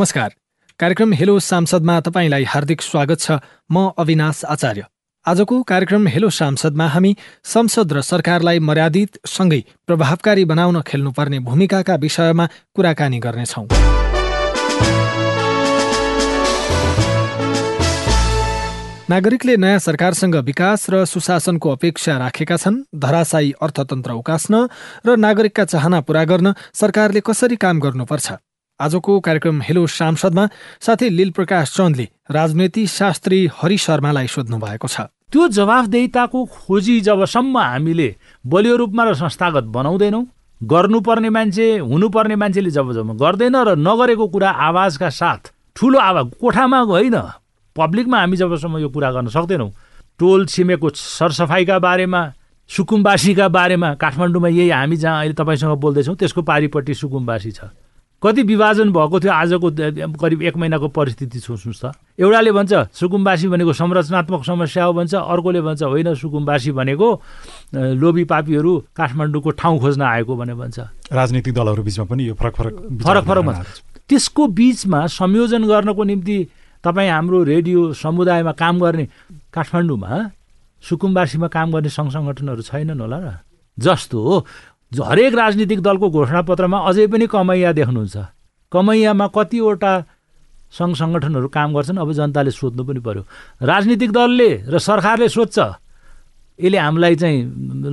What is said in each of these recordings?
नमस्कार। कार्यक्रम हेलो सांसदमा तपाईँलाई हार्दिक स्वागत छ। म अविनाश आचार्य। आजको कार्यक्रम हेलो सांसदमा हामी संसद र सरकारलाई मर्यादित सँगै प्रभावकारी बनाउन खेल्नुपर्ने भूमिकाका विषयमा कुराकानी गर्नेछौँ। नागरिकले नयाँ सरकारसँग विकास र सुशासनको अपेक्षा राखेका छन्। धराशायी अर्थतन्त्र उकास्न र नागरिकका चाहना पूरा गर्न सरकारले कसरी काम गर्नुपर्छ? आजको कार्यक्रम हेलो सांसदमा साथै लील प्रकाश चन्दले राजनीति शास्त्री हरि शर्मालाई सोध्नु भएको छ। त्यो जवाफदेहिताको खोजी जबसम्म हामीले बलियो रूपमा र संस्थागत बनाउँदैनौँ गर्नुपर्ने मान्छे हुनुपर्ने मान्छेले जब जब गर्दैन र नगरेको कुरा आवाजका साथ ठुलो आवाज कोठामा होइन पब्लिकमा हामी जबसम्म यो कुरा गर्न सक्दैनौँ। टोल छिमेको सरसफाइका बारेमा सुकुम्बासीका बारेमा काठमाडौँमा यही हामी जहाँ अहिले तपाईँसँग बोल्दैछौँ त्यसको पारिपट्टि सुकुम्बासी छ। कति विभाजन भएको थियो आजको करिब एक महिनाको परिस्थिति सोच्नुहोस् त। एउटाले भन्छ सुकुम्बासी भनेको संरचनात्मक समस्या हो भन्छ अर्कोले भन्छ होइन सुकुम्बासी भनेको लोभी पापीहरू काठमाडौँको ठाउँ खोज्न आएको भनेर भन्छ। राजनीतिक दलहरू बिचमा पनि यो फरक फरक फरक फरक भन्छ। त्यसको बिचमा संयोजन गर्नको निम्ति तपाईँ हाम्रो रेडियो समुदायमा काम गर्ने काठमाडौँमा सुकुम्बासीमा काम गर्ने सङ्घ सङ्गठनहरू छैनन् होला र। जस्तो हरेक राजनीतिक दलको घोषणापत्रमा अझै पनि कमैया देख्नुहुन्छ। कमैयामा कतिवटा सङ्घ सङ्गठनहरू काम गर्छन् अब जनताले सोध्नु पनि पर्यो। राजनीतिक दलले र सरकारले सोध्छ यसले हामीलाई चाहिँ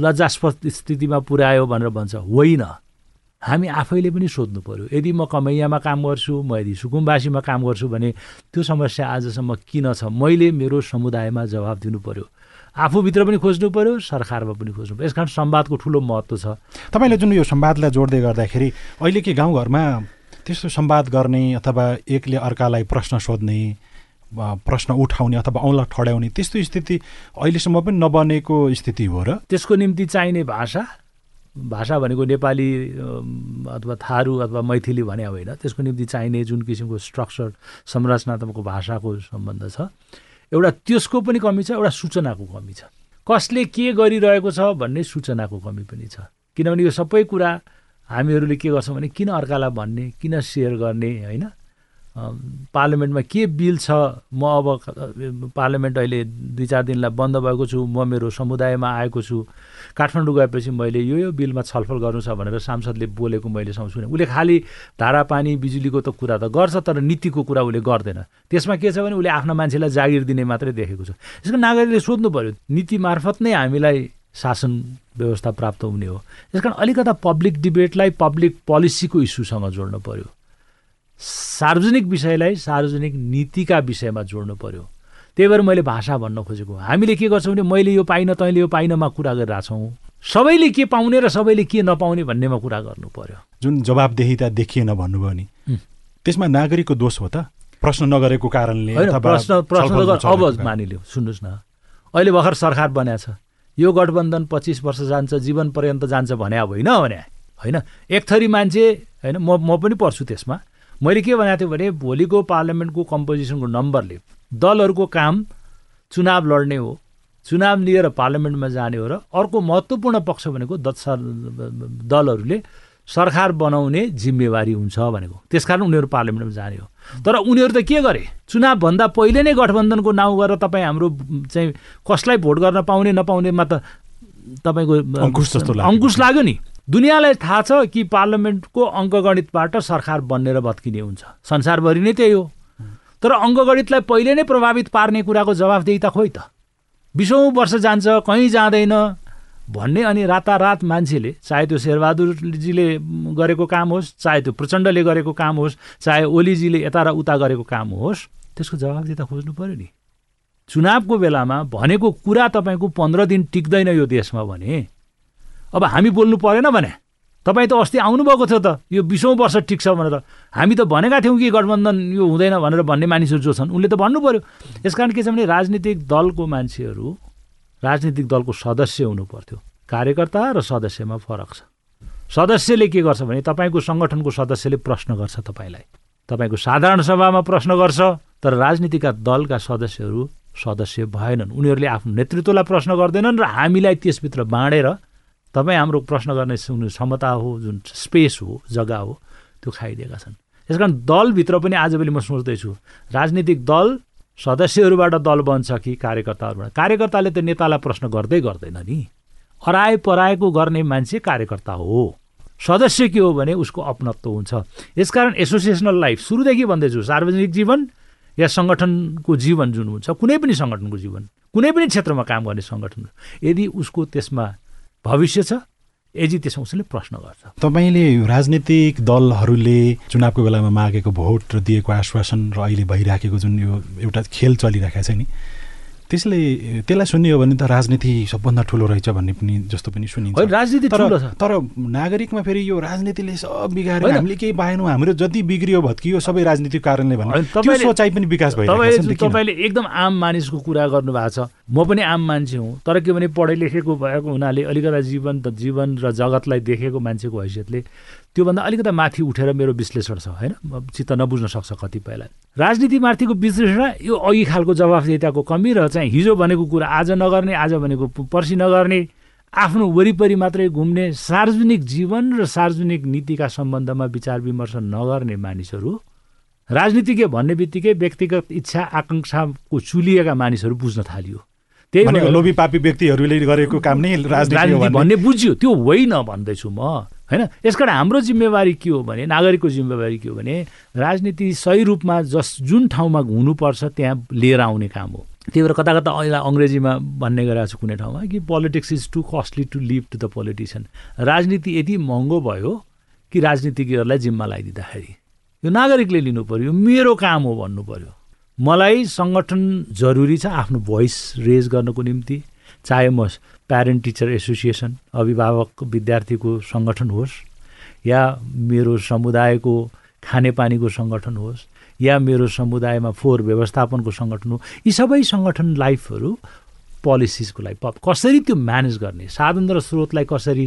लज्जास्पद स्थितिमा पुर्यायो भनेर भन्छ। होइन। हामी आफैले पनि सोध्नु पऱ्यो यदि म कमैयामा काम गर्छु म यदि सुकुम्बासीमा काम गर्छु भने त्यो समस्या आजसम्म किन छ? मैले मेरो समुदायमा जवाब दिनु पऱ्यो आफूभित्र पनि खोज्नु पऱ्यो सरकारमा पनि खोज्नु पऱ्यो यस कारण संवादको ठुलो महत्त्व छ। तपाईँले जुन यो संवादलाई जोड्दै गर्दाखेरि अहिले के गाउँघरमा त्यस्तो संवाद गर्ने अथवा एकले अर्कालाई प्रश्न सोध्ने प्रश्न उठाउने अथवा औँला ठड्याउने त्यस्तो स्थिति अहिलेसम्म पनि नबनेको स्थिति हो र? त्यसको निम्ति चाहिने भाषा भाषा भनेको नेपाली अथवा थारू अथवा मैथिली भने होइन। त्यसको निम्ति चाहिने जुन किसिमको स्ट्रक्चर संरचनात्मक भाषाको सम्बन्ध छ। एउटा त्यसको पनि कमी छ एउटा सूचनाको कमी छ। कसले के गरिरहेको छ भन्ने सूचनाको कमी पनि छ। किनभने यो सबै कुरा हामीहरूले के गर्छौँ भने किन अर्कालाई भन्ने किन सेयर गर्ने होइन? पार्लियामेन्टमा के बिल छ? म अब पार्लियामेन्ट अहिले दुई चार दिनलाई बन्द भएको छु। म मेरो समुदायमा आएको छु। काठमाडौँ गएपछि मैले यो यो बिलमा छलफल गर्नु छ भनेर सांसदले बोलेको मैले सुने। उसले खालि धारा पानी बिजुलीको त कुरा त गर्छ तर नीतिको कुरा उसले गर्दैन। त्यसमा के छ भने उसले आफ्नो मान्छेलाई जागिर दिने मात्रै देखेको छ। यसको नागरिकले सोध्नु पऱ्यो नीति मार्फत नै हामीलाई शासन व्यवस्था प्राप्त हुने हो। त्यस कारण अलिकता पब्लिक डिबेटलाई पब्लिक पोलिसीको इस्युसँग जोड्नु पऱ्यो सार्वजनिक विषयलाई सार्वजनिक नीतिका विषयमा जोड्नु पर्यो। त्यही भएर मैले भाषा भन्न खोजेको हामीले के गर्छौँ भने मैले यो पाइनँ तैँले यो पाइनमा कुरा गरिरहेछौँ। सबैले के पाउने र सबैले के नपाउने भन्नेमा कुरा गर्नु पर्यो। जुन जवाबदेहिता देखिएन भन्नुभयो नि त्यसमा नागरिकको दोष हो त? प्रश्न नगरेको कारणले प्रश्न प्रश्न अब मानिलियो। सुन्नुहोस् न। अहिले भर्खर सरकार बनाएको छ। यो गठबन्धन पच्चिस वर्ष जान्छ जीवन पर्यन्त जान्छ भने होइन भने। होइन? एक थरी मान्छे होइन म म पनि पढ्छु त्यसमा। मैले के भनेको थिएँ भने भोलिको पार्लियामेन्टको कम्पोजिसनको नम्बरले दलहरूको काम चुनाव लड्ने हो चुनाव लिएर पार्लियामेन्टमा जाने हो र अर्को महत्त्वपूर्ण पक्ष भनेको दलहरूले सरकार बनाउने जिम्मेवारी हुन्छ भनेको त्यसकारण उनीहरू पार्लियामेन्टमा जाने हो। तर उनीहरू त के गरे? चुनावभन्दा पहिले नै गठबन्धनको नाउँ गरेर तपाईँ हाम्रो चाहिँ कसलाई भोट गर्न पाउने नपाउनेमा त तपाईँको अङ्कुश जस्तो अङ्कुश लाग्यो नि। दुनियाँलाई थाहा छ कि पार्लियामेन्टको अङ्कगणितबाट सरकार बन्नेर भत्किने हुन्छ। संसारभरि नै त्यही हो। तर अङ्कगणितलाई पहिले नै प्रभावित पार्ने कुराको जवाफदेही त खोइ त। बिसौँ वर्ष जान्छ कहीँ जाँदैन भन्ने अनि रातारात मान्छेले चाहे त्यो शेरबहादुरजीले गरेको काम होस् चाहे त्यो प्रचण्डले गरेको काम होस् चाहे ओलीजीले यता र उता गरेको काम होस् त्यसको जवाफदेही त खोज्नु पऱ्यो नि। चुनावको बेलामा भनेको कुरा तपाईँको पन्ध्र दिन टिक्दैन यो देशमा भने। अब हामी बोल्नु परेन भने। तपाईँ त अस्ति आउनुभएको थियो त। यो बिसौँ वर्ष टिक्छ भनेर। हामी त भनेका थियौँ कि गठबन्धन यो हुँदैन भनेर भन्ने मानिसहरू जो छन् उनले त भन्नु पऱ्यो यस कारण के छ भने राजनीतिक दलको मान्छेहरू राजनीतिक दलको सदस्य हुनु पर्थ्यो। कार्यकर्ता र सदस्यमा फरक छ। सदस्यले के गर्छ भने तपाईँको सङ्गठनको सदस्यले प्रश्न गर्छ तपाईँलाई। तपाईँको साधारण सभामा प्रश्न गर्छ तर राजनीतिका दलका सदस्यहरू सदस्य भएनन्। उनीहरूले आफ्नो नेतृत्वलाई प्रश्न गर्दैनन् र हामीलाई त्यसभित्र बाँडेर तपाईँ हाम्रो प्रश्न गर्ने क्षमता हो जुन स्पेस हो जग्गा हो त्यो खाइदिएका छन्। त्यस कारण दलभित्र पनि आजभोलि म सोच्दैछु राजनीतिक दल सदस्यहरूबाट दल बन्छ कि कार्यकर्ताहरूबाट? कार्यकर्ताले त नेतालाई प्रश्न गर्दै गर्दैन नि। हराए पराएको गर्ने मान्छे कार्यकर्ता हो। सदस्य के हो भने उसको अपनत्व हुन्छ। यसकारण एसोसिएसनल लाइफ सुरुदेखि भन्दैछु सार्वजनिक जीवन या सङ्गठनको जीवन जुन हुन्छ कुनै पनि सङ्गठनको जीवन कुनै पनि क्षेत्रमा काम गर्ने सङ्गठन यदि उसको त्यसमा भविष्य छ? त्यसमा उसले प्रश्न गर्छ। तपाईँले राजनीतिक दलहरूले चुनावको बेलामा मागेको भोट र दिएको आश्वासन र अहिले भइराखेको जुन यो एउटा खेल चलिरहेको छ नि त्यसले त्यसलाई सुन्ने हो भने त राजनीति सबभन्दा ठुलो रहेछ भन्ने पनि जस्तो पनि सुनिन्छ। राजनीति तर तर नागरिकमा फेरि यो राजनीतिले सब बिगाएर हामीले केही पाएनौँ हाम्रो जति बिग्रियो भत्कियो सबै राजनीतिक कारणले भने त्यो सोचाइ पनि विकास भयो तपाईँले एकदम आम मानिसको कुरा गर्नु भएको छ। म पनि आम मान्छे हुँ तर के भने पढे लेखेको भएको हुनाले अलिकता जीवन त जीवन र जगतलाई देखेको मान्छेको हैसियतले त्योभन्दा अलिकति माथि उठेर मेरो विश्लेषण छ होइन? चित्त नबुझ्न सक्छ कतिपयलाई। राजनीतिमाथिको विश्लेषण यो अघि खालको जवाफदेताको कमी र चाहिँ हिजो भनेको कुरा आज नगर्ने आज भनेको पर्सि नगर्ने आफ्नो वरिपरि मात्रै घुम्ने सार्वजनिक जीवन र सार्वजनिक नीतिका सम्बन्धमा विचार विमर्श नगर्ने मानिसहरू राजनीतिज्ञ भन्ने बित्तिकै व्यक्तिगत इच्छा आकाङ्क्षाको चुलिएका मानिसहरू बुझ्न थालियो। त्यही लोभी पापी व्यक्तिहरूले गरेको काम नै राजनीति भन्ने बुझ्यो। त्यो होइन भन्दैछु म। होइन? यसकारण हाम्रो जिम्मेवारी के हो भने नागरिकको जिम्मेवारी के हो भने राजनीति सही रूपमा जस जुन ठाउँमा हुनुपर्छ त्यहाँ लिएर आउने काम हो। त्यही भएर कता कता अहिले अङ्ग्रेजीमा भन्ने गरेको छु कुनै ठाउँमा कि politics is too costly to leave to the politician राजनीति यति महँगो भयो कि राजनीतिज्ञहरूलाई जिम्मा लगाइदिँदाखेरि। यो नागरिकले लिनु पऱ्यो मेरो काम हो भन्नु पऱ्यो मलाई सङ्गठन जरुरी छ आफ्नो भोइस रेज गर्नको निम्ति। चाहे म प्यारेन्ट टिचर एसोसिएसन अभिभावक विद्यार्थीको सङ्गठन होस् या मेरो समुदायको खानेपानीको सङ्गठन होस् या मेरो समुदायमा फोहोर व्यवस्थापनको सङ्गठन हो यी सबै सङ्गठन लाइफहरू पोलिसिसको लागि कसरी त्यो म्यानेज गर्ने साधन र स्रोतलाई कसरी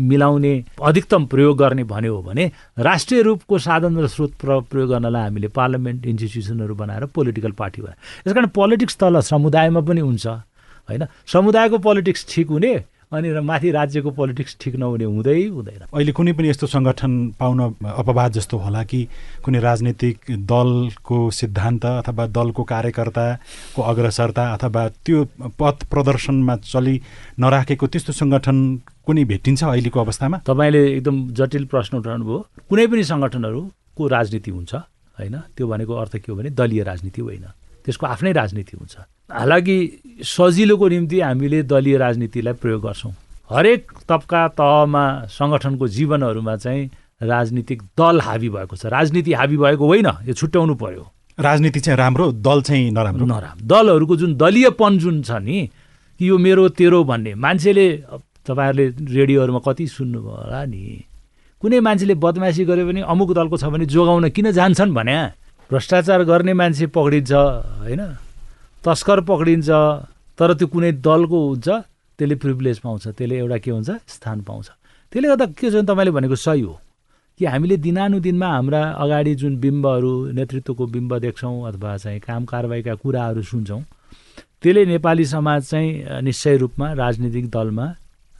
मिलाउने अधिकतम प्रयोग गर्ने भन्यो भने राष्ट्रिय रूपको साधन र स्रोत प्रयोग गर्नलाई हामीले पार्लियामेन्ट इन्स्टिट्युसनहरू बनाएर पोलिटिकल पार्टी बनाएर यस कारण पोलिटिक्स तल समुदायमा पनि हुन्छ होइन? समुदायको पोलिटिक्स ठिक हुने अनि माथि राज्यको पोलिटिक्स ठिक नहुने हुँदै हुँदैन। अहिले कुनै पनि यस्तो सङ्गठन पाउन अपवाद जस्तो होला कि कुनै राजनीतिक दलको सिद्धान्त अथवा दलको कार्यकर्ताको अग्रसरता अथवा त्यो पथ प्रदर्शनमा चलि नराखेको त्यस्तो सङ्गठन कुनै भेटिन्छ अहिलेको अवस्थामा? तपाईँले एकदम जटिल प्रश्न उठाउनु भयो। कुनै पनि सङ्गठनहरूको राजनीति हुन्छ होइन? त्यो भनेको अर्थ के हो भने दलीय राजनीति होइन। त्यसको आफ्नै राजनीति हुन्छ। हालाकि सजिलोको निम्ति हामीले दलीय राजनीतिलाई प्रयोग गर्छौँ। हरेक तबका तहमा सङ्गठनको जीवनहरूमा चाहिँ राजनीतिक दल हावी भएको छ। राजनीति हावी भएको होइन यो छुट्याउनु पर्यो। राजनीति चाहिँ राम्रो दल चाहिँ नराम्रो। नराम्रो। दलहरूको जुन दलीयपन जुन छ नि कि यो मेरो तेरो भन्ने मान्छेले तपाईँहरूले रेडियोहरूमा कति सुन्नुभयो होला नि कुनै मान्छेले बदमासी गर्यो भने अमुक दलको छ भने जोगाउन किन जान्छन् भने भ्रष्टाचार गर्ने मान्छे पक्रिन्छ होइन? तस्कर पक्रिन्छ तर त्यो कुनै दलको हुन्छ त्यसले प्रिभिलेज पाउँछ त्यसले एउटा के हुन्छ स्थान पाउँछ। त्यसले गर्दा के छ तपाईँले भनेको सही हो कि हामीले दिनानुदिनमा हाम्रा अगाडि जुन बिम्बहरू नेतृत्वको बिम्ब देख्छौँ अथवा चाहिँ काम कारवाहीका कुराहरू सुन्छौँ त्यसले नेपाली समाज चाहिँ निश्चय रूपमा राजनीतिक दलमा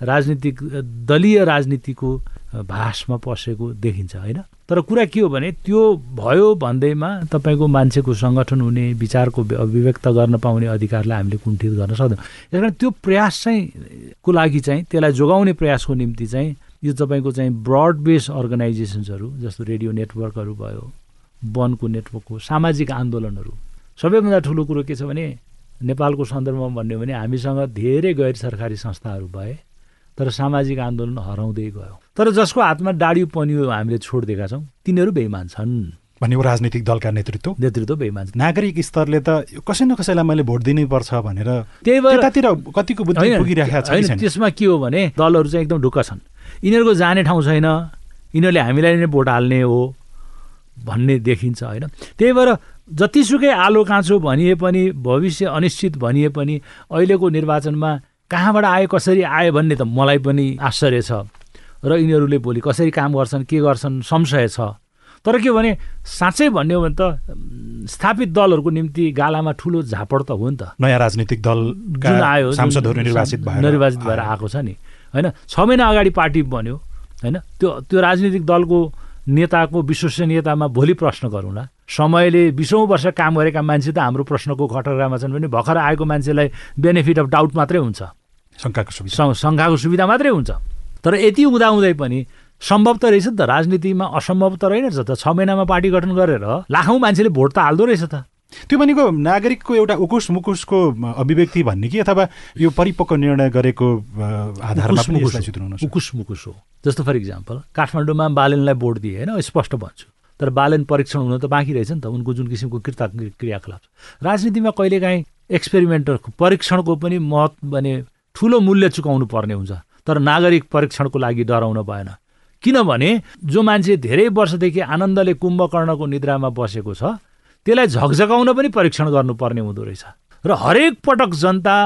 राजनीतिक दलीय राजनीतिको भाषमा पसेको देखिन्छ होइन? तर कुरा के हो भने त्यो भयो भन्दैमा तपाईँको मान्छेको सङ्गठन हुने विचारको अभिव्यक्त गर्न पाउने अधिकारलाई हामीले कुण्ठित गर्न सक्दैनौँ। यस कारण त्यो प्रयास चाहिँ को लागि चाहिँ त्यसलाई जोगाउने प्रयासको निम्ति चाहिँ यो तपाईँको चाहिँ ब्रड बेस अर्गनाइजेसन्सहरू जस्तो रेडियो नेटवर्कहरू भयो वनको नेटवर्कको सामाजिक आन्दोलनहरू सबैभन्दा ठुलो कुरो के छ भने नेपालको सन्दर्भमा भन्यो भने हामीसँग धेरै गैर सरकारी संस्थाहरू भए तर सामाजिक आन्दोलन हराउँदै गयो। तर जसको हातमा डाडी पनियो हामीले छोडिदिएका छौँ तिनीहरू बेइमान छन्। भनेको राजनीतिक दलका नेतृत्व? नेतृत्व बेइमान नागरिक स्तरले त कसै न कसैलाई मैले भोट दिनै पर्छ भनेर त्यही भएर कतिको बुद्धि पुगिरहेको छ त्यसमा के हो भने दलहरू चाहिँ एकदम ढुक्क छन्। यिनीहरूको जाने ठाउँ छैन यिनीहरूले हामीलाई नै भोट हाल्ने हो भन्ने देखिन्छ होइन। त्यही भएर जतिसुकै आलो काँचो भनिए पनि भविष्य अनिश्चित भनिए पनि अहिलेको निर्वाचनमा कहाँबाट आयो कसरी आयो भन्ने त मलाई पनि आश्चर्य छ। र यिनीहरूले भोलि कसरी काम गर्छन् के गर्छन् संशय छ। तर के भने साँच्चै भन्ने हो भने त स्थापित दलहरूको निम्ति गालामा ठुलो झापड त हो नि त। नयाँ राजनीतिक दल जुन आयो सांसदहरू निर्वाचित भएर निर्वाचित भएर आएको छ नि। होइन छ महिना अगाडि पार्टी बन्यो होइन? त्यो त्यो राजनीतिक दलको नेताको विश्वसनीयतामा भोलि प्रश्न गरौँला समयले बिसौँ वर्ष काम गरेका मान्छे त हाम्रो प्रश्नको कटरामा छन् भने भर्खर आएको मान्छेलाई बेनिफिट अफ डाउट मात्रै हुन्छ। शङ्काको सुविधा। स- शङ्काको सुविधा मात्रै हुन्छ। तर यति हुँदाहुँदै पनि सम्भव त रहेछ नि त। राजनीतिमा असम्भव त रहेन रहेछ त। छ महिनामा पार्टी गठन गरेर लाखौँ मान्छेले भोट त हाल्दो रहेछ त। त्यो भनेको नागरिकको एउटा उकुस मुकुसको अभिव्यक्ति भन्ने कि अथवा यो परिपक्व निर्णय गरेको आधारमा उकुस मुकुस हो। जस्तो फर इक्जाम्पल काठमाडौँमा बालनलाई भोट दिए होइन? स्पष्ट भन्छु। तर बालन परीक्षण हुन त बाँकी रहेछ नि त। उनको जुन किसिमको कृता क्रियाकलाप राजनीतिमा कहिलेकाहीँ एक्सपेरिमेन्टको परीक्षणको पनि महत्व भने ठुलो मूल्य चुकाउनु पर्ने हुन्छ तर नागरिक परीक्षणको लागि डराउन भएन। किनभने जो मान्छे धेरै वर्षदेखि आनन्दले कुम्भकर्णको निद्रामा बसेको छ त्यसलाई झकझकाउन पनि परीक्षण गर्नुपर्ने हुँदो रहेछ। र हरेक पटक जनता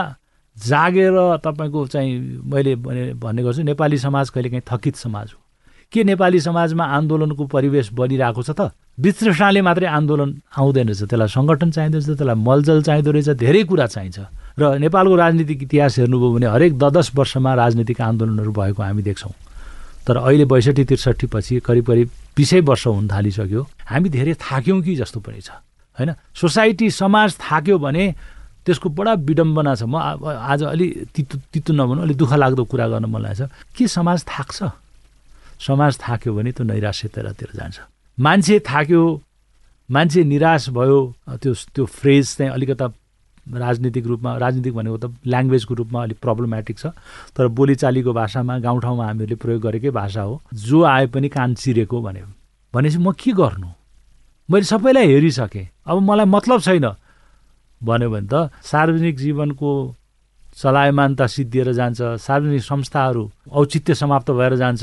जागेर तपाईँको चाहिँ मैले भने भन्ने गर्छु नेपाली समाज कहिलेकाहीँ थकित समाज हो। के नेपाली समाजमा आन्दोलनको परिवेश बनिरहेको छ त? वितृष्णाले मात्रै आन्दोलन आउँदैन रहेछ त्यसलाई सङ्गठन चाहिँदो रहेछ त्यसलाई मलजल चाहिँदो रहेछ धेरै कुरा चाहिन्छ। र नेपालको राजनीतिक इतिहास हेर्नुभयो भने हरेक द दस वर्षमा राजनीतिक आन्दोलनहरू भएको हामी देख्छौँ। तर अहिले बैसठी त्रिसठी पछि करिब करिब बिसै वर्ष हुन थालिसक्यो। हामी धेरै थाक्यौँ कि जस्तो पनि छ। होइन? सोसाइटी समाज थाक्यो भने त्यसको बडा विडम्बना छ। म आज अलि तितो तितो नभनौँ अलिक दुःख लाग्दो कुरा गर्न मन लागेको के समाज थाक्छ? समाज थाक्यो भने त्यो नैराश्यतातिर जान्छ। मान्छे थाक्यो मान्छे निराश भयो त्यो त्यो फ्रेज चाहिँ अलिकता राजनीतिक रूपमा राजनीतिक भनेको त ल्याङ्ग्वेजको रूपमा अलिक प्रब्लमेटिक छ। तर बोलीचालीको भाषामा गाउँठाउँमा हामीहरूले प्रयोग गरेकै भाषा हो। जो आए पनि कान चिरेको भन्यो। भनेपछि म के गर्नु? मैले सबैलाई हेरिसकेँ। अब मलाई मतलब छैन। भन्यो भने त सार्वजनिक जीवनको चलायमानता सिद्धिएर जान्छ। सार्वजनिक संस्थाहरू औचित्य समाप्त भएर जान्छ।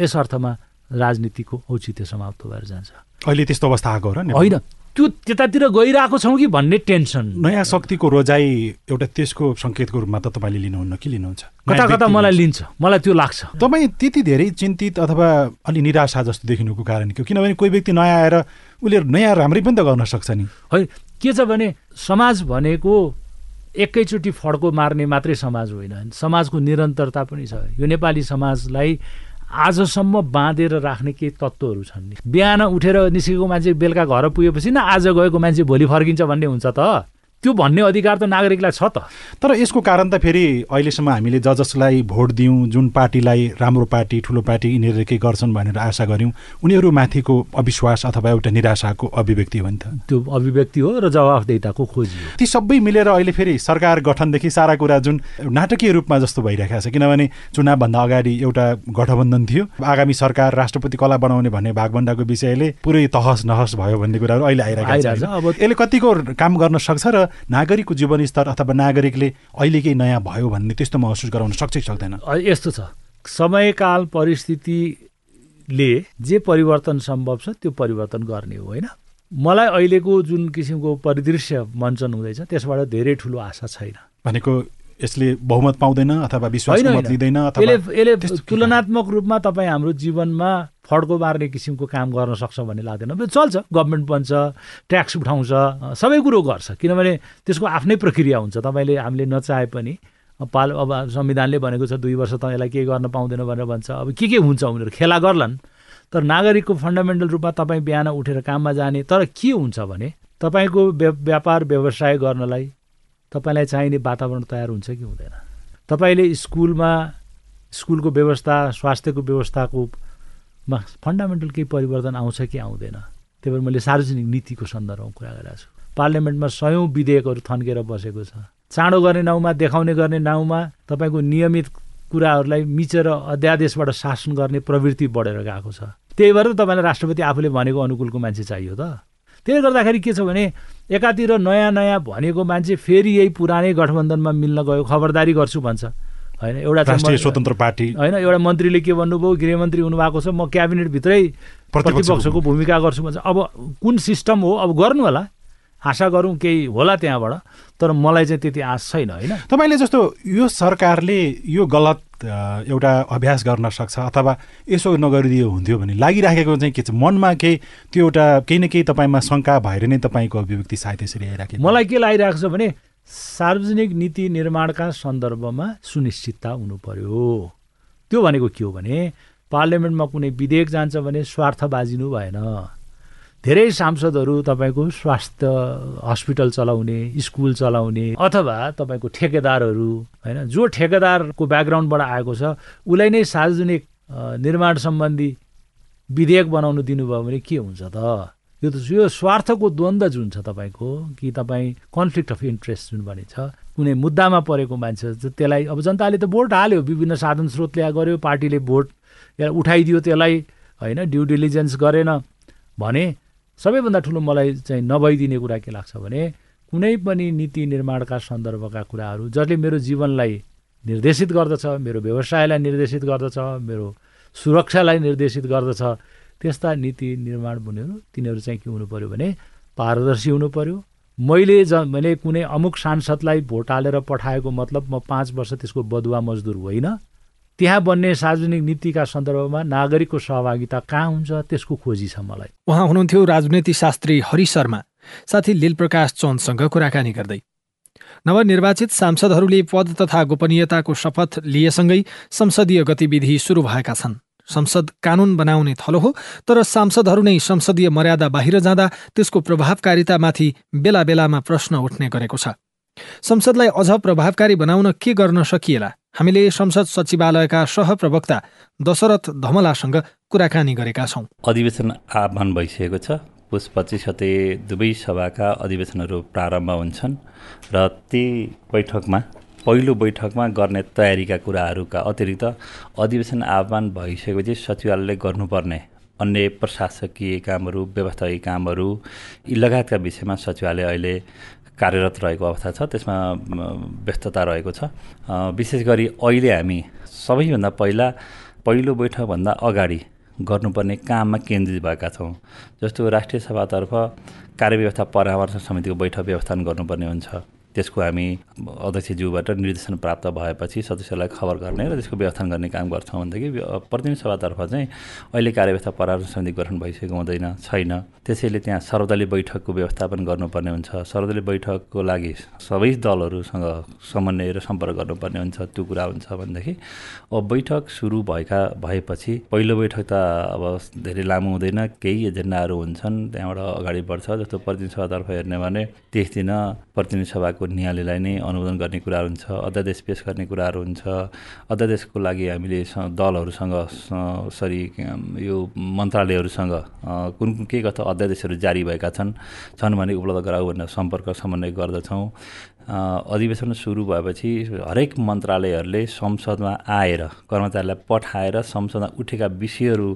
यस अर्थमा राजनीतिको औचित्य समाप्त भएर जान्छ। अहिले त्यस्तो अवस्था आएको हो र नेपालमा? होइन। त्यो त्यतातिर गइरहेको छौँ कि भन्ने टेन्सन? नयाँ शक्तिको रोजाइ एउटा त्यसको सङ्केतको रूपमा त तपाईँले लिनुहुन्न कि लिनुहुन्छ? कता कता मलाई। लिन्छ। मलाई त्यो लाग्छ। तपाईँ त्यति धेरै चिन्तित अथवा अलि निराशा जस्तो देखिनुको कारण के हो? किनभने कोही व्यक्ति नयाँ आएर उसले नयाँ राम्रै पनि त गर्न सक्छ नि। होइन के छ भने समाज भनेको एकैचोटि फड्को मार्ने मात्रै समाज होइन। समाजको निरन्तरता पनि छ। यो नेपाली समाजलाई आजसम्म बाँधेर राख्ने केही तत्त्वहरू छन् नि। बिहान उठेर निस्केको मान्छे बेलुका घर पुगेपछि न आज गएको मान्छे भोलि फर्किन्छ भन्ने हुन्छ त। त्यो भन्ने अधिकार त नागरिकलाई छ त। तर यसको कारण त फेरि अहिलेसम्म हामीले ज जसलाई भोट दियौँ जुन पार्टीलाई राम्रो पार्टी ठुलो पार्टी यिनीहरूले केही गर्छन् भनेर आशा गऱ्यौँ उनीहरूमाथिको अविश्वास अथवा एउटा निराशाको अभिव्यक्ति हो नि त। त्यो अभिव्यक्ति हो र जवाफदेहिताको खोजी हो। ती सबै मिलेर अहिले फेरि सरकार गठनदेखि सारा कुरा जुन नाटकीय रूपमा जस्तो भइरहेको छ किनभने चुनावभन्दा अगाडि एउटा गठबन्धन थियो। आगामी सरकार राष्ट्रपति कला बनाउने भन्ने भागभण्डाको विषयले पुरै तहस नहस भयो भन्ने कुराहरू अहिले आइरहेको छ। अब यसले कतिको काम गर्न सक्छ र नागरिकको जीवनस्तर अथवा नागरिकले अहिले केही नयाँ भयो भन्ने त्यस्तो महसुस गराउन सक्छ कि सक्दैन यस्तो छ। समयकाल परिस्थितिले जे परिवर्तन सम्भव छ त्यो परिवर्तन गर्ने हो होइन? मलाई अहिलेको जुन किसिमको परिदृश्य मञ्चन हुँदैछ त्यसबाट धेरै ठुलो आशा छैन। भनेको यसले बहुमत पाउँदैन अथवा विश्वासको होइन, मत। लिँदैन यसले तुलनात्मक रूपमा तपाईँ हाम्रो जीवनमा फड्को मार्ने किसिमको काम गर्न सक्छ भन्ने लाग्दैन। चल्छ गभर्मेन्ट बन्छ ट्याक्स उठाउँछ सबै कुरो गर्छ। किनभने त्यसको आफ्नै प्रक्रिया हुन्छ। तपाईँले हामीले नचाहे पनि पाल अब संविधानले भनेको छ दुई वर्ष त यसलाई केही गर्न पाउँदैन भनेर भन्छ। अब के के हुन्छ उनीहरू? खेला गर्लान्। तर नागरिकको फन्डामेन्टल रूपमा तपाईँ बिहान उठेर काममा जाने तर के हुन्छ भने तपाईँको व्या- व्यापार व्यवसाय गर्नलाई तपाईँलाई चाहिने वातावरण तयार हुन्छ कि हुँदैन? तपाईँले स्कुलमा स्कुलको व्यवस्था स्वास्थ्यको व्यवस्थाको मा फन्डामेन्टल केही परिवर्तन आउँछ कि आउँदैन? त्यही भएर मैले सार्वजनिक नीतिको सन्दर्भमा कुरा गरेको छु। पार्लियामेन्टमा सयौँ विधेयकहरू थन्केर बसेको छ। चाँडो गर्ने नाउँमा देखाउने गर्ने नाउँमा तपाईँको नियमित कुराहरूलाई मिचेर अध्यादेशबाट शासन गर्ने प्रवृत्ति बढेर गएको छ। त्यही भएर त तपाईँलाई राष्ट्रपति आफूले भनेको अनुकूलको मान्छे चाहियो त। त्यसले गर्दाखेरि के छ भने एकातिर नयाँ नयाँ भनेको मान्छे फेरि यही पुरानै गठबन्धनमा मिल्न गयो खबरदारी गर्छु भन्छ। होइन एउटा स्वतन्त्र पार्टी। होइन एउटा मन्त्रीले के भन्नुभयो गृहमन्त्री हुनुभएको छ म क्याबिनेटभित्रै प्रतिपक्षको भूमिका गर्छु भन्छ। अब कुन सिस्टम हो अब गर्नु होला। आशा गरौँ केही होला त्यहाँबाट तर मलाई चाहिँ त्यति आश छैन होइन? तपाईँले जस्तो यो सरकारले यो गलत एउटा अभ्यास गर्न सक्छ अथवा यसो नगरिदियो हुन्थ्यो भने लागिराखेको चाहिँ के छ? मनमा केही त्यो एउटा केही न केही तपाईँमा शङ्का भएर नै तपाईँको अभिव्यक्ति सायद यसरी आइराखेको। मलाई के लागिरहेको छ भने सार्वजनिक नीति निर्माणका सन्दर्भमा सुनिश्चितता हुनु पर्यो त्यो भनेको के हो भने पार्लियामेन्टमा कुनै विधेयक जान्छ भने स्वार्थ बाजिनु भएन। धेरै सांसदहरू तपाईँको स्वास्थ्य हस्पिटल चलाउने स्कुल चलाउने अथवा तपाईँको ठेकेदारहरू होइन? जो ठेकेदारको ब्याकग्राउन्डबाट आएको छ उसलाई नै सार्वजनिक निर्माण सम्बन्धी विधेयक बनाउनु दिनुभयो भने के हुन्छ त? यो त यो स्वार्थको द्वन्द्व जुन छ तपाईँको कि तपाईँ कन्फ्लिक्ट अफ इन्ट्रेस्ट जुन भने छ कुनै मुद्दामा परेको मान्छे त्यसलाई अब जनताले त भोट हाल्यो विभिन्न साधन स्रोत ल्या गर्यो पार्टीले भोट उठाइदियो त्यसलाई होइन? ड्यु डिलिजेन्स गरेन भने सबैभन्दा ठुलो मलाई चाहिँ नभइदिने कुरा के लाग्छ भने कुनै पनि नीति निर्माणका सन्दर्भका कुराहरू जसले मेरो जीवनलाई निर्देशित गर्दछ मेरो व्यवसायलाई निर्देशित गर्दछ मेरो सुरक्षालाई निर्देशित गर्दछ त्यस्ता नीति निर्माण हुनेहरू तिनीहरू चाहिँ के हुनु पऱ्यो भने पारदर्शी हुनु पऱ्यो मैले ज मैले कुनै अमुक सांसदलाई भोट हालेर पठाएको मतलब म पाँच वर्ष त्यसको बदुवा मजदुर होइन। त्यहाँ बन्ने सार्वजनिक नीतिका सन्दर्भमा नागरिकको सहभागिता कहाँ हुन्छ त्यसको खोजी छ मलाई। उहाँ हुनुहुन्थ्यो राजनीति शास्त्री हरि शर्मा। साथी लीलप्रकाश चन्दसँग कुराकानी गर्दै। नवनिर्वाचित सांसदहरूले पद तथा गोपनीयताको शपथ लिएसँगै संसदीय गतिविधि सुरु भएका छन्। संसद कानुन बनाउने थलो हो तर सांसदहरू नै संसदीय मर्यादा बाहिर जाँदा त्यसको प्रभावकारितामाथि बेला बेलामा प्रश्न उठ्ने गरेको छ। संसदलाई अझ प्रभावकारी बनाउन के गर्न सकिएला? हामीले संसद सचिवालयका सहप्रवक्ता दशरथ धमलासँग कुराकानी गरेका छौँ। अधिवेशन आह्वान भइसकेको छ। पुस पच्चिस गते दुवै सभाका अधिवेशनहरू प्रारम्भ हुन्छन् र ती बैठकमा पहिलो बैठकमा गर्ने तयारीका कुराहरूका अतिरिक्त अधिवेशन आह्वान भइसकेपछि सचिवालयले गर्नुपर्ने अन्य प्रशासकीय कामहरू व्यवस्थायी कामहरू यी लगायतका विषयमा सचिवालय अहिले कार्यरत रहेको अवस्था छ त्यसमा व्यस्तता रहेको छ। विशेष गरी अहिले हामी सबैभन्दा पहिला पहिलो बैठकभन्दा अगाडि गर्नुपर्ने काममा केन्द्रित भएका छौँ। जस्तो राष्ट्रिय सभातर्फ कार्यव्यवस्था परामर्श समितिको बैठक व्यवस्थापन गर्नुपर्ने हुन्छ। त्यसको हामी अध्यक्षज्यूबाट निर्देशन प्राप्त भएपछि सदस्यलाई खबर गर्ने र त्यसको व्यवस्थापन गर्ने काम गर्छौँ भनेदेखि प्रतिनिधि सभातर्फ चाहिँ अहिले कार्यव्यवस्था परामर्श समिति गठन भइसकेको हुँदैन छैन। त्यसैले त्यहाँ सर्वदलीय बैठकको व्यवस्थापन गर्नुपर्ने हुन्छ। सर्वदलीय बैठकको लागि सबै दलहरूसँग समन्वय र सम्पर्क गर्नुपर्ने हुन्छ त्यो कुरा हुन्छ भनेदेखि अब बैठक सुरु भएका भएपछि पहिलो बैठक त अब धेरै लामो हुँदैन केही एजेन्डाहरू हुन्छन् त्यहाँबाट अगाडि बढ्छ। जस्तो प्रतिनिधि सभातर्फ हेर्ने भने त्यस दिन प्रतिनिधि सभाको न्यायालयलाई नै अनुमोदन गर्ने कुराहरू हुन्छ अध्यादेश पेस गर्ने कुराहरू हुन्छ। अध्यादेशको लागि हामीले दलहरूसँग सरी यो मन्त्रालयहरूसँग कुन कुन के कथा अध्यादेशहरू जारी भएका छन् छन् भने उपलब्ध गराऊ भनेर सम्पर्क समन्वय गर्दछौँ। अधिवेशन सुरु भएपछि हरेक मन्त्रालयहरूले संसदमा आएर कर्मचारीलाई पठाएर संसदमा उठेका विषयहरू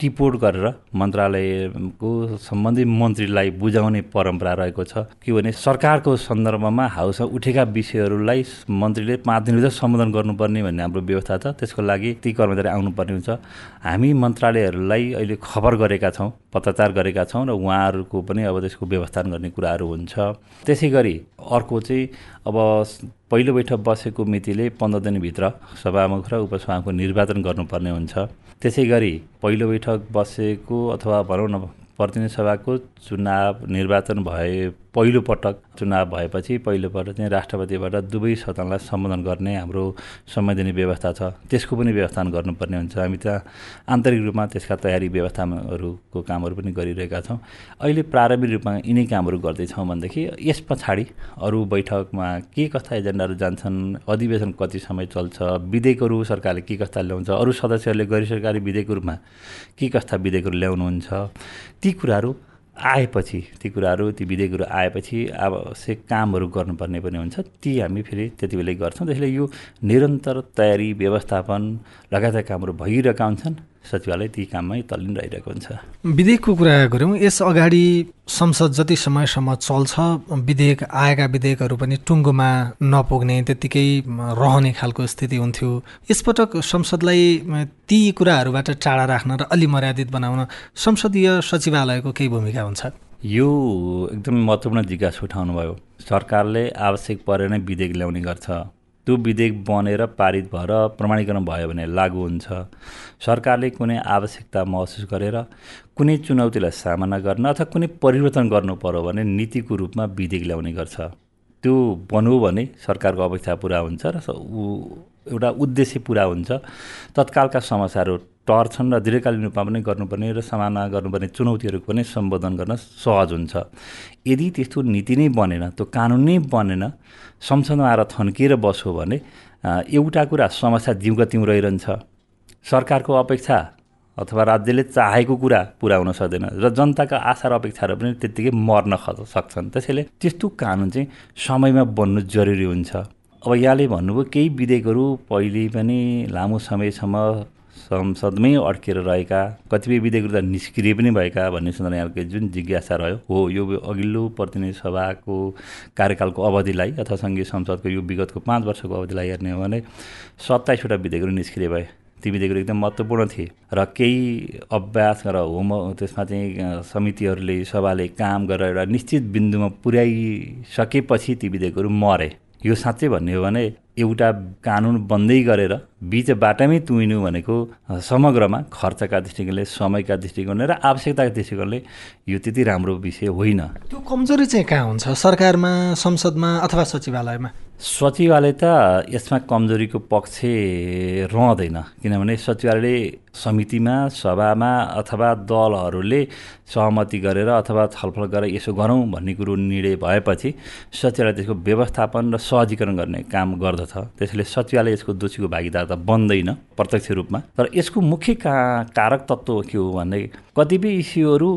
टिपोट गरेर मन्त्रालयको सम्बन्धित मन्त्रीलाई बुझाउने परम्परा रहेको छ। किनभने सरकारको सन्दर्भमा हाउसमा उठेका विषयहरूलाई मन्त्रीले पाँच दिनभित्र सम्बोधन गर्नुपर्ने भन्ने हाम्रो व्यवस्था छ। त्यसको लागि ती कर्मचारी आउनुपर्ने हुन्छ। हामी मन्त्रालयहरूलाई अहिले खबर गरेका छौँ। पत्रचार गरेका छौँ र उहाँहरूको पनि अब त्यसको व्यवस्थापन गर्ने कुराहरू हुन्छ। त्यसै गरी अर्को चाहिँ अब पहिलो बैठक बसेको मितिले पन्ध्र दिनभित्र सभामुख र उपसभामुखको निर्वाचन गर्नुपर्ने हुन्छ। त्यसै गरी पहिलो बैठक बसेको अथवा भनौँ न प्रतिनिधि सभाको चुनाव निर्वाचन भए पहिलो पटक चुनाव भएपछि पहिलोपल्ट चाहिँ राष्ट्रपतिबाट दुवै सदनलाई सम्बोधन गर्ने हाम्रो संवैधानिक व्यवस्था छ। त्यसको पनि व्यवस्थापन गर्नुपर्ने हुन्छ। हामी त्यहाँ आन्तरिक रूपमा त्यसका तयारी व्यवस्थाहरूको कामहरू पनि गरिरहेका छौँ। अहिले प्रारम्भिक रूपमा यिनै कामहरू गर्दैछौँ भनेदेखि यस पछाडि अरू बैठकमा के कस्ता एजेन्डाहरू जान्छन् अधिवेशन कति समय चल्छ विधेयकहरू सरकारले के कस्ता ल्याउँछ अरू सदस्यहरूले गैर सरकारी विधेयकको रूपमा के कस्ता विधेयकहरू ल्याउनुहुन्छ ती कुराहरू आएपछि ती कुराहरू ती विधेयकहरू आएपछि आवश्यक कामहरू गर्नुपर्ने पनि हुन्छ। ती हामी फेरि त्यति बेलै गर्छौँ। त्यसैले यो निरन्तर तयारी व्यवस्थापन लगायतका कामहरू भइरहेका हुन्छन्। सचिवालय ती काममै तल्लिन रहिरहेको हुन्छ। विधेयकको कुरा गऱ्यौँ। यस अगाडि संसद जति समयसम्म चल्छ विधेयक आएका विधेयकहरू पनि टुङ्गोमा नपुग्ने त्यत्तिकै रहने खालको स्थिति हुन्थ्यो। यसपटक संसदलाई ती कुराहरूबाट टाढा राख्न र अलि मर्यादित बनाउन संसदीय सचिवालयको केही भूमिका हुन्छ? यो एकदमै महत्त्वपूर्ण जिज्ञासा उठाउनु भयो सरकारले आवश्यक परे नै विधेयक ल्याउने गर्छ। त्यो विधेयक बनेर पारित भएर प्रमाणीकरण भयो भने लागू हुन्छ। सरकारले कुनै आवश्यकता महसुस गरेर कुनै चुनौतीलाई सामना गर्न अथवा कुनै परिवर्तन गर्नु पर्यो भने नीतिको रूपमा विधेयक ल्याउने गर्छ। त्यो बन्यो भने सरकारको अपेक्षा पुरा हुन्छ र एउटा उद्देश्य पुरा हुन्छ। तत्कालका समस्याहरू टर्छन् र दीर्घकालीन रूपमा पनि गर्नुपर्ने र सामना गर्नुपर्ने चुनौतीहरूको पनि सम्बोधन गर्न सहज हुन्छ। यदि त्यस्तो नीति नै बनेन त्यो कानुन नै बनेन संसदमा आएर थन्किएर बस्यो भने एउटा कुरा समस्या जिउका तिउँ रहिरहन्छ। सरकारको अपेक्षा अथवा राज्यले चाहेको कुरा पुरा हुन सक्दैन र जनताका आशा र अपेक्षाहरू पनि त्यत्तिकै मर्न सक्छन्। त्यसैले त्यस्तो कानुन चाहिँ समयमा बन्नु जरुरी हुन्छ। अब यहाँले भन्नुभयो केही विधेयकहरू पहिले पनि लामो समयसम्म संसदमै अड्केर रहेका कतिपय विधेयकहरू त निष्क्रिय पनि भएका भन्ने सुन्दा यहाँको जुन जिज्ञासा रह्यो हो यो अघिल्लो प्रतिनिधि सभाको कार्यकालको अवधिलाई अथवा सङ्घीय संसदको यो विगतको पाँच वर्षको अवधिलाई हेर्ने हो भने सत्ताइसवटा विधेयकहरू निष्क्रिय भए। ती विधेयकहरू एकदम महत्त्वपूर्ण थिए र केही अभ्यास र होम त्यसमा चाहिँ समितिहरूले सभाले काम गरेर एउटा निश्चित बिन्दुमा पुर्याइसकेपछि ती विधेयकहरू मरे। यो साँच्चै भन्ने हो भने एउटा कानुन बन्दै गरेर बिच बाटामै तुइनु भनेको समग्रमा खर्चका दृष्टिकोणले समयका दृष्टिकोणले र आवश्यकताका दृष्टिकोणले यो त्यति राम्रो विषय होइन। त्यो कमजोरी चाहिँ कहाँ हुन्छ? सरकारमा संसदमा अथवा सचिवालयमा? सचिवालय त यसमा कमजोरीको पक्ष रहँदैन किनभने सचिवालयले समितिमा सभामा अथवा दलहरूले सहमति गरेर अथवा छलफल गरेर यसो गरौँ भन्ने कुरो निर्णय भएपछि सचिवालय त्यसको व्यवस्थापन र सहजीकरण गर्ने काम गर्दछ। त्यसैले सचिवालय यसको दोषीको भागीदार त बन्दैन प्रत्यक्ष रूपमा। तर यसको मुख्य का कारक तत्त्व के हो भने कतिपय इस्युहरू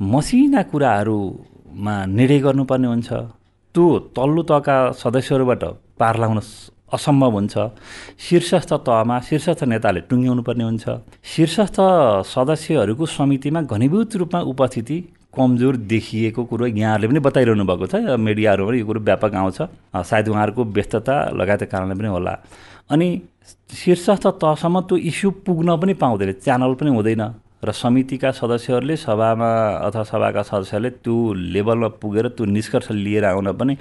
मसिना कुराहरूमा निर्णय गर्नुपर्ने हुन्छ। त्यो तल्लो तहका सदस्यहरूबाट पार लाउन असम्भव हुन्छ। शीर्षस्थ तहमा शीर्षस्थ नेताले टुङ्ग्याउनु पर्ने हुन्छ। शीर्षस्थ सदस्यहरूको समितिमा घनीभूत रूपमा उपस्थिति कमजोर देखिएको कुरो यहाँहरूले पनि बताइरहनु भएको छ। मिडियाहरूमा यो कुरो व्यापक आउँछ। सायद उहाँहरूको व्यस्तता लगायतका कारणले पनि होला। अनि शीर्षस्थ तहसम्म त्यो इस्यु पुग्न पनि पाउँदैन। च्यानल पनि हुँदैन। र समितिका सदस्यहरूले सभामा अथवा सभाका सदस्यहरूले त्यो लेभलमा पुगेर त्यो निष्कर्ष लिएर आउन पनि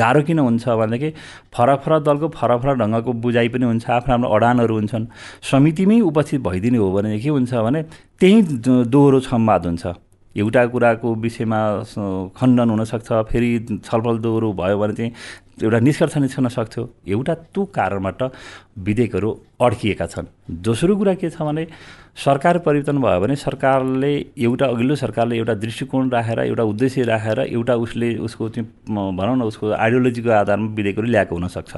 गाह्रो किन हुन्छ भनेदेखि फरक फरक दलको फरक फरक ढङ्गको बुझाइ पनि हुन्छ आफ्नो आफ्नो अडानहरू हुन्छन्। समितिमै उपस्थित भइदिने हो भने के हुन्छ भने त्यही दोहोरो संवाद हुन्छ। एउटा कुराको विषयमा खण्डन हुनसक्छ फेरि छलफल दोहोरो भयो भने चाहिँ एउटा निष्कर्ष निस्कन सक्थ्यो एउटा त्यो कारणबाट विधेयकहरू अड्किएका छन्। दोस्रो कुरा के छ भने सरकार परिवर्तन भयो भने सरकारले एउटा अघिल्लो सरकारले एउटा दृष्टिकोण राखेर एउटा उद्देश्य राखेर एउटा उसले उसको चाहिँ भनौँ न उसको आइडियोलोजीको आधारमा विधेयकहरू ल्याएको हुनसक्छ।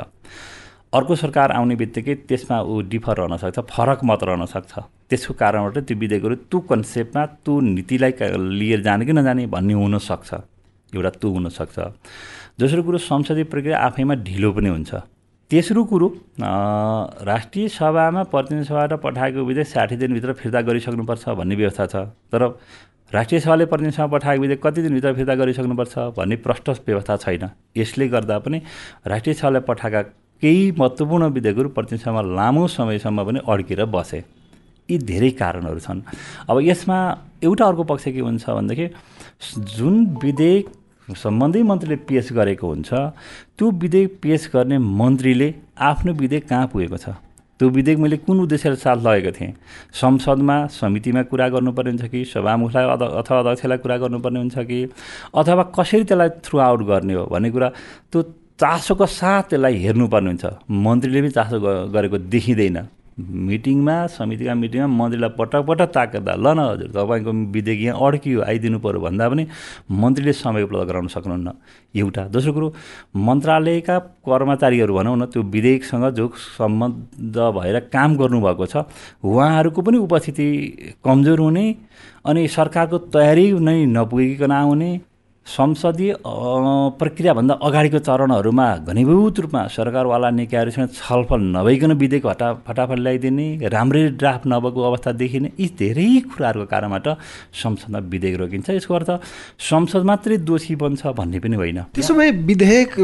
अर्को सरकार आउने बित्तिकै त्यसमा ऊ डिफर रहन सक्छ फरक मत रहन सक्छ। त्यसको कारणबाट त्यो विधेयकहरू त्यो कन्सेप्टमा त्यो नीतिलाई लिएर जाने कि नजाने भन्ने हुनसक्छ। एउटा त्यो हुनसक्छ दोस्रो कुरो संसदीय प्रक्रिया आफैमा ढिलो पनि हुन्छ। तेस्रो कुरो राष्ट्रिय सभामा प्रतिनिधि सभाबाट पठाएको विधेयक साठी दिनभित्र फिर्ता गरिसक्नुपर्छ भन्ने व्यवस्था छ। तर राष्ट्रिय सभाले प्रतिनिधि सभा पठाएको विधेयक कति दिनभित्र फिर्ता गरिसक्नुपर्छ भन्ने प्रष्ट व्यवस्था छैन। यसले गर्दा पनि राष्ट्रिय सभाले पठाएका केही महत्त्वपूर्ण विधेयकहरू प्रतिनिधि सभामा लामो समयसम्म पनि अड्केर बसे। यी धेरै कारणहरू छन्। अब यसमा एउटा अर्को पक्ष के हुन्छ भनेदेखि जुन विधेयक सम्बन्धी मन्त्रीले पेस गरेको हुन्छ त्यो विधेयक पेस गर्ने मन्त्रीले आफ्नो विधेयक कहाँ पुगेको छ? त्यो विधेयक मैले कुन उद्देश्यले साथ लगेको थिएँ? संसदमा समितिमा कुरा गर्नुपर्ने हुन्छ कि? सभामुखलाई अथवा अध्यक्षलाई कुरा गर्नुपर्ने हुन्छ कि? अथवा कसरी त्यसलाई थ्रु आउट गर्ने हो भन्ने कुरा त्यो चासोको साथ त्यसलाई हेर्नुपर्ने हुन्छ। मन्त्रीले पनि चासो गरेको देखिँदैन। मिटिङमा समितिका मिटिङमा मन्त्रीलाई पटक पटक ताकेदा ल न हजुर तपाईँको विधेयक यहाँ अड्कियो आइदिनु पऱ्यो भन्दा पनि मन्त्रीले समय उपलब्ध गराउन सक्नुहुन्न। एउटा। दोस्रो कुरो मन्त्रालयका कर्मचारीहरू भनौँ न त्यो विधेयकसँग जो सम्बन्ध भएर काम गर्नुभएको छ उहाँहरूको पनि उपस्थिति कमजोर हुने अनि सरकारको तयारी नै नपुगिकन आउने संसदीय प्रक्रियाभन्दा अगाडिको चरणहरूमा घनीभूत रूपमा सरकारवाला निकायहरूसँग छलफल नभइकन विधेयक हटा फटाफट ल्याइदिने राम्रै ड्राफ्ट नभएको अवस्था देखिने यी धेरै कुराहरूको कारणबाट संसदमा विधेयक रोकिन्छ। यसको अर्थ संसद मात्रै दोषी बन्छ भन्ने पनि होइन। त्यसो भए विधेयक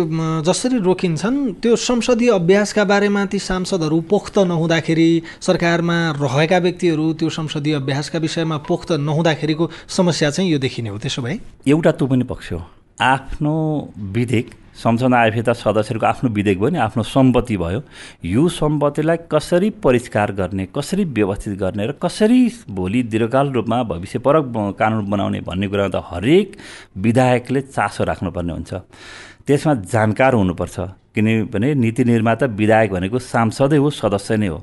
जसरी रोकिन्छन् त्यो संसदीय अभ्यासका बारेमा ती सांसदहरू पोख्त नहुँदाखेरि सरकारमा रहेका व्यक्तिहरू त्यो संसदीय अभ्यासका विषयमा पोख्त नहुँदाखेरिको समस्या चाहिँ यो देखिने हो। त्यसो भए? एउटा त्यो पनि पक्ष हो आफ्नो विधेयक संसदमा आएपछि त सदस्यहरूको आफ्नो विधेयक भयो नि आफ्नो सम्पत्ति भयो। यो सम्पत्तिलाई कसरी परिष्कार गर्ने कसरी व्यवस्थित गर्ने र कसरी भोलि दीर्घकाल रूपमा भविष्यपरक कानुन बनाउने भन्ने कुरामा त हरेक विधायकले चासो राख्नुपर्ने हुन्छ। त्यसमा जानकार हुनुपर्छ। किनभने नीति निर्माता विधायक भनेको सांसदै हो सदस्य नै हो।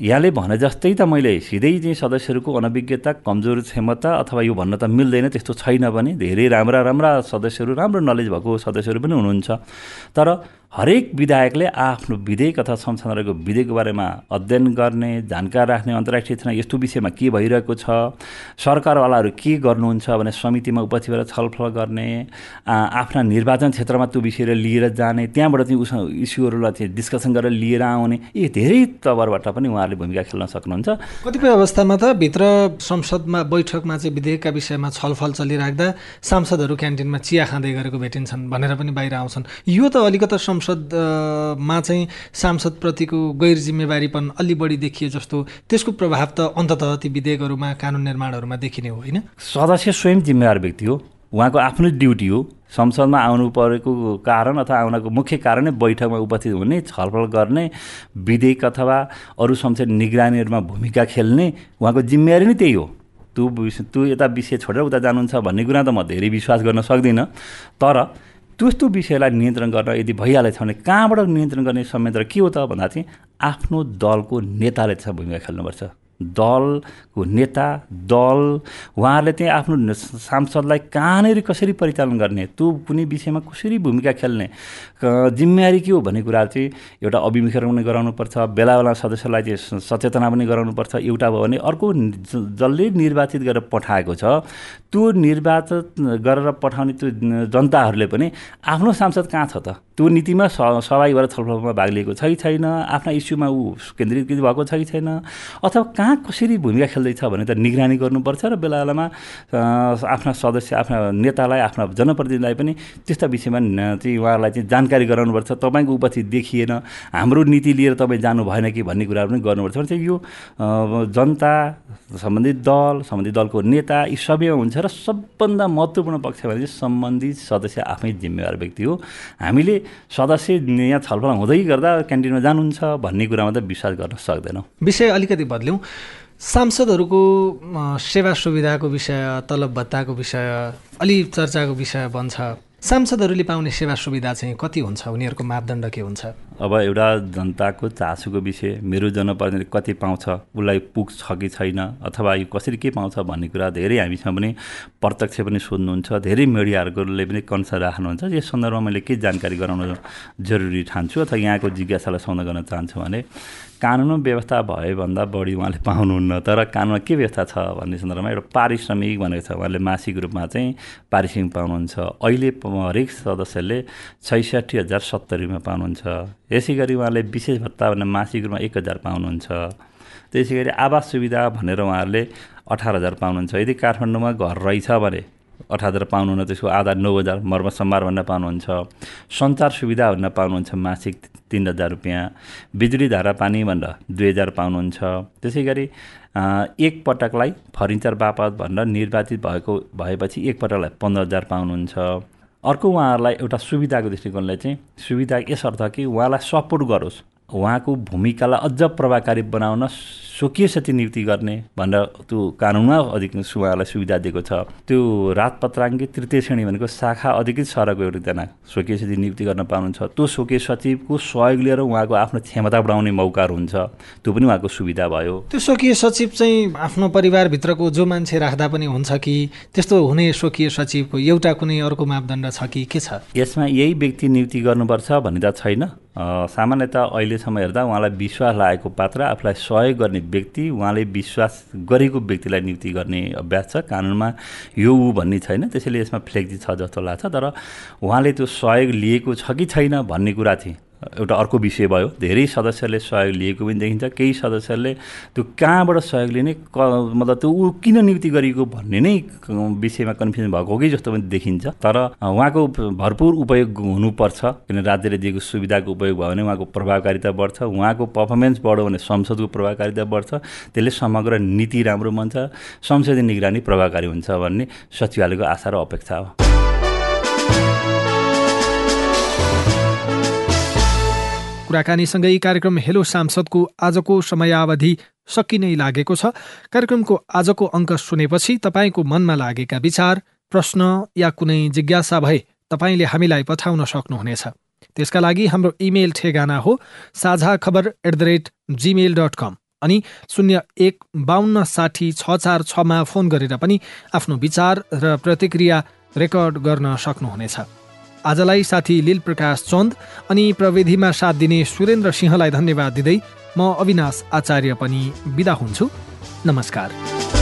यहाँले भने जस्तै त मैले सिधै चाहिँ सदस्यहरूको अनभिज्ञता कमजोर क्षमता अथवा यो भन्न त मिल्दैन त्यस्तो छैन भने धेरै राम्रा राम्रा सदस्यहरू राम्रो नलेज भएको सदस्यहरू पनि हुनुहुन्छ। तर हरेक विधायकले आफ्नो विधेयक अथवा संसदको विधेयकको बारेमा अध्ययन गर्ने जानकार राख्ने अन्तर्राष्ट्रिय क्षेत्रमा यस्तो विषयमा के भइरहेको छ सरकारवालाहरू के गर्नुहुन्छ भने समितिमा उपस्थित भएर छलफल गर्ने आफ्ना निर्वाचन क्षेत्रमा त्यो विषय लिएर जाने त्यहाँबाट चाहिँ उस इस्युहरूलाई चाहिँ डिस्कसन गरेर लिएर आउने यी धेरै तवरबाट पनि उहाँहरूले भूमिका खेल्न सक्नुहुन्छ। कतिपय अवस्थामा त भित्र संसदमा बैठकमा चाहिँ विधेयकका विषयमा छलफल चलिराख्दा सांसदहरू क्यान्टिनमा चिया खाँदै गरेको भेटिन्छन् भनेर पनि बाहिर आउँछन्। यो त अलिकता संसदमा चाहिँ सांसदप्रतिको गैर जिम्मेवारीपन अलि बढी देखिए जस्तो त्यसको प्रभाव त अन्तत ती विधेयकहरूमा कानुन निर्माणहरूमा देखिने हो होइन? सदस्य स्वयं जिम्मेवार व्यक्ति हो। उहाँको आफ्नो ड्युटी हो। संसदमा आउनु परेको कारण अथवा आउनको मुख्य कारण नै बैठकमा उपस्थित हुने छलफल गर्ने विधेयक अथवा अरू संसद निगरानीहरूमा भूमिका खेल्ने उहाँको जिम्मेवारी नै त्यही हो। तँ तँ यता विषय छोडेर उता जानुहुन्छ भन्ने कुरा त म धेरै विश्वास गर्न सक्दिनँ। तर त्यस्तो विषयलाई नियन्त्रण गर्न यदि भइहालेछ भने कहाँबाट नियन्त्रण गर्ने संयन्त्र के हो त भन्दा चाहिँ आफ्नो दलको नेताले चाहिँ भूमिका खेल्नुपर्छ। दलको नेता दल उहाँहरूले चाहिँ आफ्नो सांसदलाई कहाँनिर कसरी परिचालन गर्ने त्यो कुनै विषयमा कसरी भूमिका खेल्ने जिम्मेवारी के हो भन्ने कुरा चाहिँ एउटा अभिमुखीकरण पनि गराउनुपर्छ बेला बेला सदस्यलाई चाहिँ सचेतना पनि गराउनुपर्छ एउटा भयो भने अर्को जसले निर्वाचित गरेर पठाएको छ त्यो निर्वाचित गरेर पठाउने त्यो जनताहरूले पनि आफ्नो सांसद कहाँ छ त? त्यो नीतिमा सहभागी भएर छलफलमा भाग लिएको छ कि छैन? आफ्ना इस्युमा ऊ केन्द्रित भएको छ कि छैन? अथवा कहाँ कसरी भूमिका खेल्दैछ भने त निगरानी गर्नुपर्छ र बेला बेलामा आफ्ना सदस्य आफ्ना नेतालाई आफ्ना जनप्रतिनिधिलाई पनि त्यस्ता विषयमा चाहिँ उहाँहरूलाई चाहिँ जानकारी गराउनुपर्छ तपाईँको उपस्थित देखिएन हाम्रो नीति लिएर तपाईँ जानु भएन कि भन्ने कुराहरू पनि गर्नुपर्छ। भने चाहिँ यो जनता सम्बन्धित दल सम्बन्धित दलको नेता यी सबैमा हुन्छ र सबभन्दा महत्त्वपूर्ण पक्ष भने चाहिँ सम्बन्धित सदस्य आफै जिम्मेवार व्यक्ति हो। हामीले सदस्य यहाँ छलफल हुँदै गर्दा क्यान्टिनमा जानुहुन्छ भन्ने कुरामा त विश्वास गर्न सक्दैनौँ। विषय अलिकति बदल्यौँ। सांसदहरूको सेवा सुविधाको विषय तलब भत्ताको विषय अलि चर्चाको विषय बन्छ। सांसदहरूले पाउने सेवा सुविधा चाहिँ कति हुन्छ? उनीहरूको मापदण्ड के हुन्छ? अब एउटा जनताको चासोको विषय मेरो जनप्रतिनिधि कति पाउँछ उसलाई पुग्छ कि छैन अथवा यो कसरी के पाउँछ भन्ने कुरा धेरै हामीसँग पनि प्रत्यक्ष पनि सोध्नुहुन्छ धेरै मिडियाहरूले पनि कन्सर्न राख्नुहुन्छ। यस सन्दर्भमा मैले के जानकारी गराउन जरुरी ठान्छु अथवा यहाँको जिज्ञासालाई समाधान गर्न चाहन्छु भने कानुन व्यवस्था भएभन्दा बढी उहाँले पाउनुहुन्न तर कानुनमा के व्यवस्था छ भन्ने सन्दर्भमा एउटा पारिश्रमिक भनेको छ। उहाँले मासिक रूपमा चाहिँ पारिश्रमिक पाउनुहुन्छ। अहिले हरेक सदस्यले छैसठी हजार सत्तरीमा पाउनुहुन्छ। यसै गरी उहाँले विशेष भत्ता भने मासिक रूपमा एक हजार पाउनुहुन्छ। त्यसै गरी आवास सुविधा भनेर उहाँहरूले अठार हजार पाउनुहुन्छ। यदि काठमाडौँमा घर रहेछ भने अठार हजार पाउनुहुन्न त्यसको आधा नौ हजार मर्म सम्मार भनेर पाउनुहुन्छ। सञ्चार सुविधा भनेर पाउनुहुन्छ मासिक तिन हजार रुपियाँ। बिजुली धारा पानी भनेर दुई हजार पाउनुहुन्छ। त्यसै गरी एक पटकलाई फर्निचर बापत भनेर निर्वाचित भएको भएपछि एकपटकलाई पन्ध्र हजार पाउनुहुन्छ। अर्को उहाँहरूलाई एउटा सुविधाको दृष्टिकोणले चाहिँ सुविधा यसर्थ कि उहाँलाई सपोर्ट गरोस्। उहाँको भूमिकालाई अझ प्रभावकारी बनाउन स्वकीय नियुक्ति गर्ने भनेर त्यो कानुनमा अधिकृत उहाँलाई सुविधा दिएको छ। त्यो राजपत्राङ्गी तृतीय श्रेणी भनेको शाखा अधिकृत सरको एकजना स्वकीय नियुक्ति गर्न पाउनुहुन्छ। त्यो स्वकीय सचिवको सहयोग लिएर उहाँको आफ्नो क्षमता बढाउने मौकाहरू हुन्छ। त्यो पनि उहाँको सुविधा भयो। त्यो स्वकीय सचिव चाहिँ आफ्नो परिवारभित्रको जो मान्छे राख्दा पनि हुन्छ कि त्यस्तो हुने स्वकीय सचिवको एउटा कुनै अर्को मापदण्ड छ कि के छ? यसमा यही व्यक्ति नियुक्ति गर्नुपर्छ भन्ने त छैन। सामान्यतः अहिलेसम्म हेर्दा उहाँलाई विश्वास लागेको पात्र आफूलाई सहयोग गर्ने व्यक्ति उहाँले विश्वास गरेको व्यक्तिलाई नियुक्ति गर्ने अभ्यास छ। कानुनमा यो ऊ भन्ने छैन त्यसैले यसमा फ्लेक्जी छ जस्तो लाग्छ। तर उहाँले त्यो सहयोग लिएको छ कि छैन भन्ने कुरा चाहिँ एउटा अर्को विषय भयो। धेरै सदस्यले सहयोग लिएको पनि देखिन्छ। केही सदस्यहरूले त्यो कहाँबाट सहयोग लिने क मतलब त्यो ऊ किन नियुक्ति गरिएको भन्ने नै विषयमा कन्फ्युजन भएको कि जस्तो पनि देखिन्छ। तर उहाँको भरपुर उपयोग हुनुपर्छ। किन राज्यले दिएको सुविधाको उपयोग भयो भने उहाँको प्रभावकारिता बढ्छ। उहाँको पर्फर्मेन्स बढ्यो भने संसदको प्रभावकारिता बढ्छ। त्यसले समग्र नीति राम्रो बन्छ संसदीय निगरानी प्रभावकारी हुन्छ भन्ने सचिवालयको आशा र अपेक्षा हो। कुराकानीसँगै कार्यक्रम हेलो सांसदको आजको समयावधि सकिनै लागेको छ। कार्यक्रमको आजको अङ्क सुनेपछि तपाईँको मनमा लागेका विचार प्रश्न या कुनै जिज्ञासा भए तपाईँले हामीलाई पठाउन सक्नुहुनेछ। त्यसका लागि हाम्रो इमेल ठेगाना हो Sajha Khabar at the rate Gmail dot com अनि शून्य एक बाहन्न साठी छ चार छमा फोन गरेर पनि आफ्नो विचार र प्रतिक्रिया रेकर्ड गर्न सक्नुहुनेछ। आजलाई साथी लील प्रकाश चन्द अनि प्रविधिमा साथ दिने सुरेन्द्र सिंहलाई धन्यवाद दिँदै म अविनाश आचार्य पनि बिदा हुन्छु। नमस्कार।